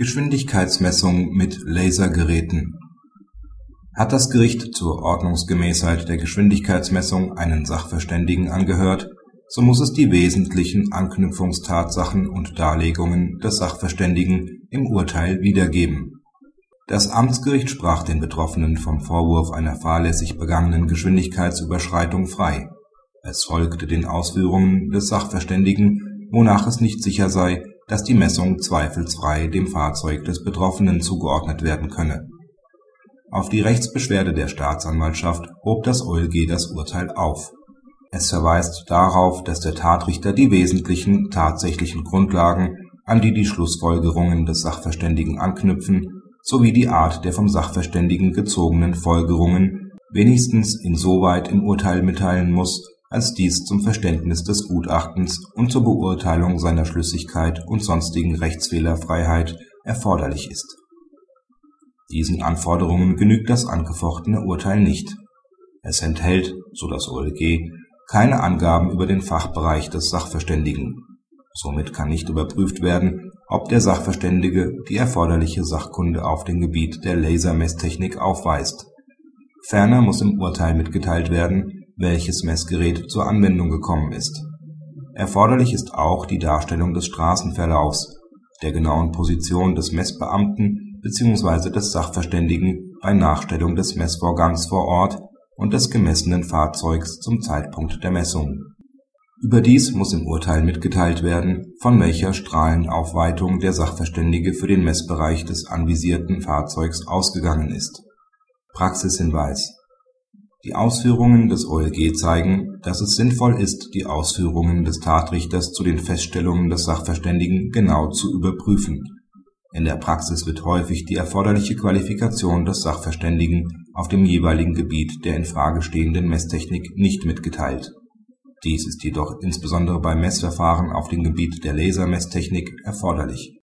Geschwindigkeitsmessung mit Lasergeräten Hat das Gericht zur Ordnungsgemäßheit der Geschwindigkeitsmessung einen Sachverständigen angehört, so muss es die wesentlichen Anknüpfungstatsachen und Darlegungen des Sachverständigen im Urteil wiedergeben. Das Amtsgericht sprach den Betroffenen vom Vorwurf einer fahrlässig begangenen Geschwindigkeitsüberschreitung frei. Es folgte den Ausführungen des Sachverständigen, wonach es nicht sicher sei dass die Messung zweifelsfrei dem Fahrzeug des Betroffenen zugeordnet werden könne. Auf die Rechtsbeschwerde der Staatsanwaltschaft hob das OLG das Urteil auf. Es verweist darauf, dass der Tatrichter die wesentlichen tatsächlichen Grundlagen, an die die Schlussfolgerungen des Sachverständigen anknüpfen, sowie die Art der vom Sachverständigen gezogenen Folgerungen wenigstens insoweit im Urteil mitteilen muss als dies zum Verständnis des Gutachtens und zur Beurteilung seiner Schlüssigkeit und sonstigen Rechtsfehlerfreiheit erforderlich ist. Diesen Anforderungen genügt das angefochtene Urteil nicht. Es enthält, so das OLG, keine Angaben über den Fachbereich des Sachverständigen. Somit kann nicht überprüft werden, ob der Sachverständige die erforderliche Sachkunde auf dem Gebiet der Lasermesstechnik aufweist. Ferner muss im Urteil mitgeteilt werden welches Messgerät zur Anwendung gekommen ist. Erforderlich ist auch die Darstellung des Straßenverlaufs, der genauen Position des Messbeamten bzw. des Sachverständigen bei Nachstellung des Messvorgangs vor Ort und des gemessenen Fahrzeugs zum Zeitpunkt der Messung. Überdies muss im Urteil mitgeteilt werden, von welcher Strahlenaufweitung der Sachverständige für den Messbereich des anvisierten Fahrzeugs ausgegangen ist. Praxishinweis die Ausführungen des OLG zeigen, dass es sinnvoll ist, die Ausführungen des Tatrichters zu den Feststellungen des Sachverständigen genau zu überprüfen. In der Praxis wird häufig die erforderliche Qualifikation des Sachverständigen auf dem jeweiligen Gebiet der in Frage stehenden Messtechnik nicht mitgeteilt. Dies ist jedoch insbesondere bei Messverfahren auf dem Gebiet der Lasermesstechnik erforderlich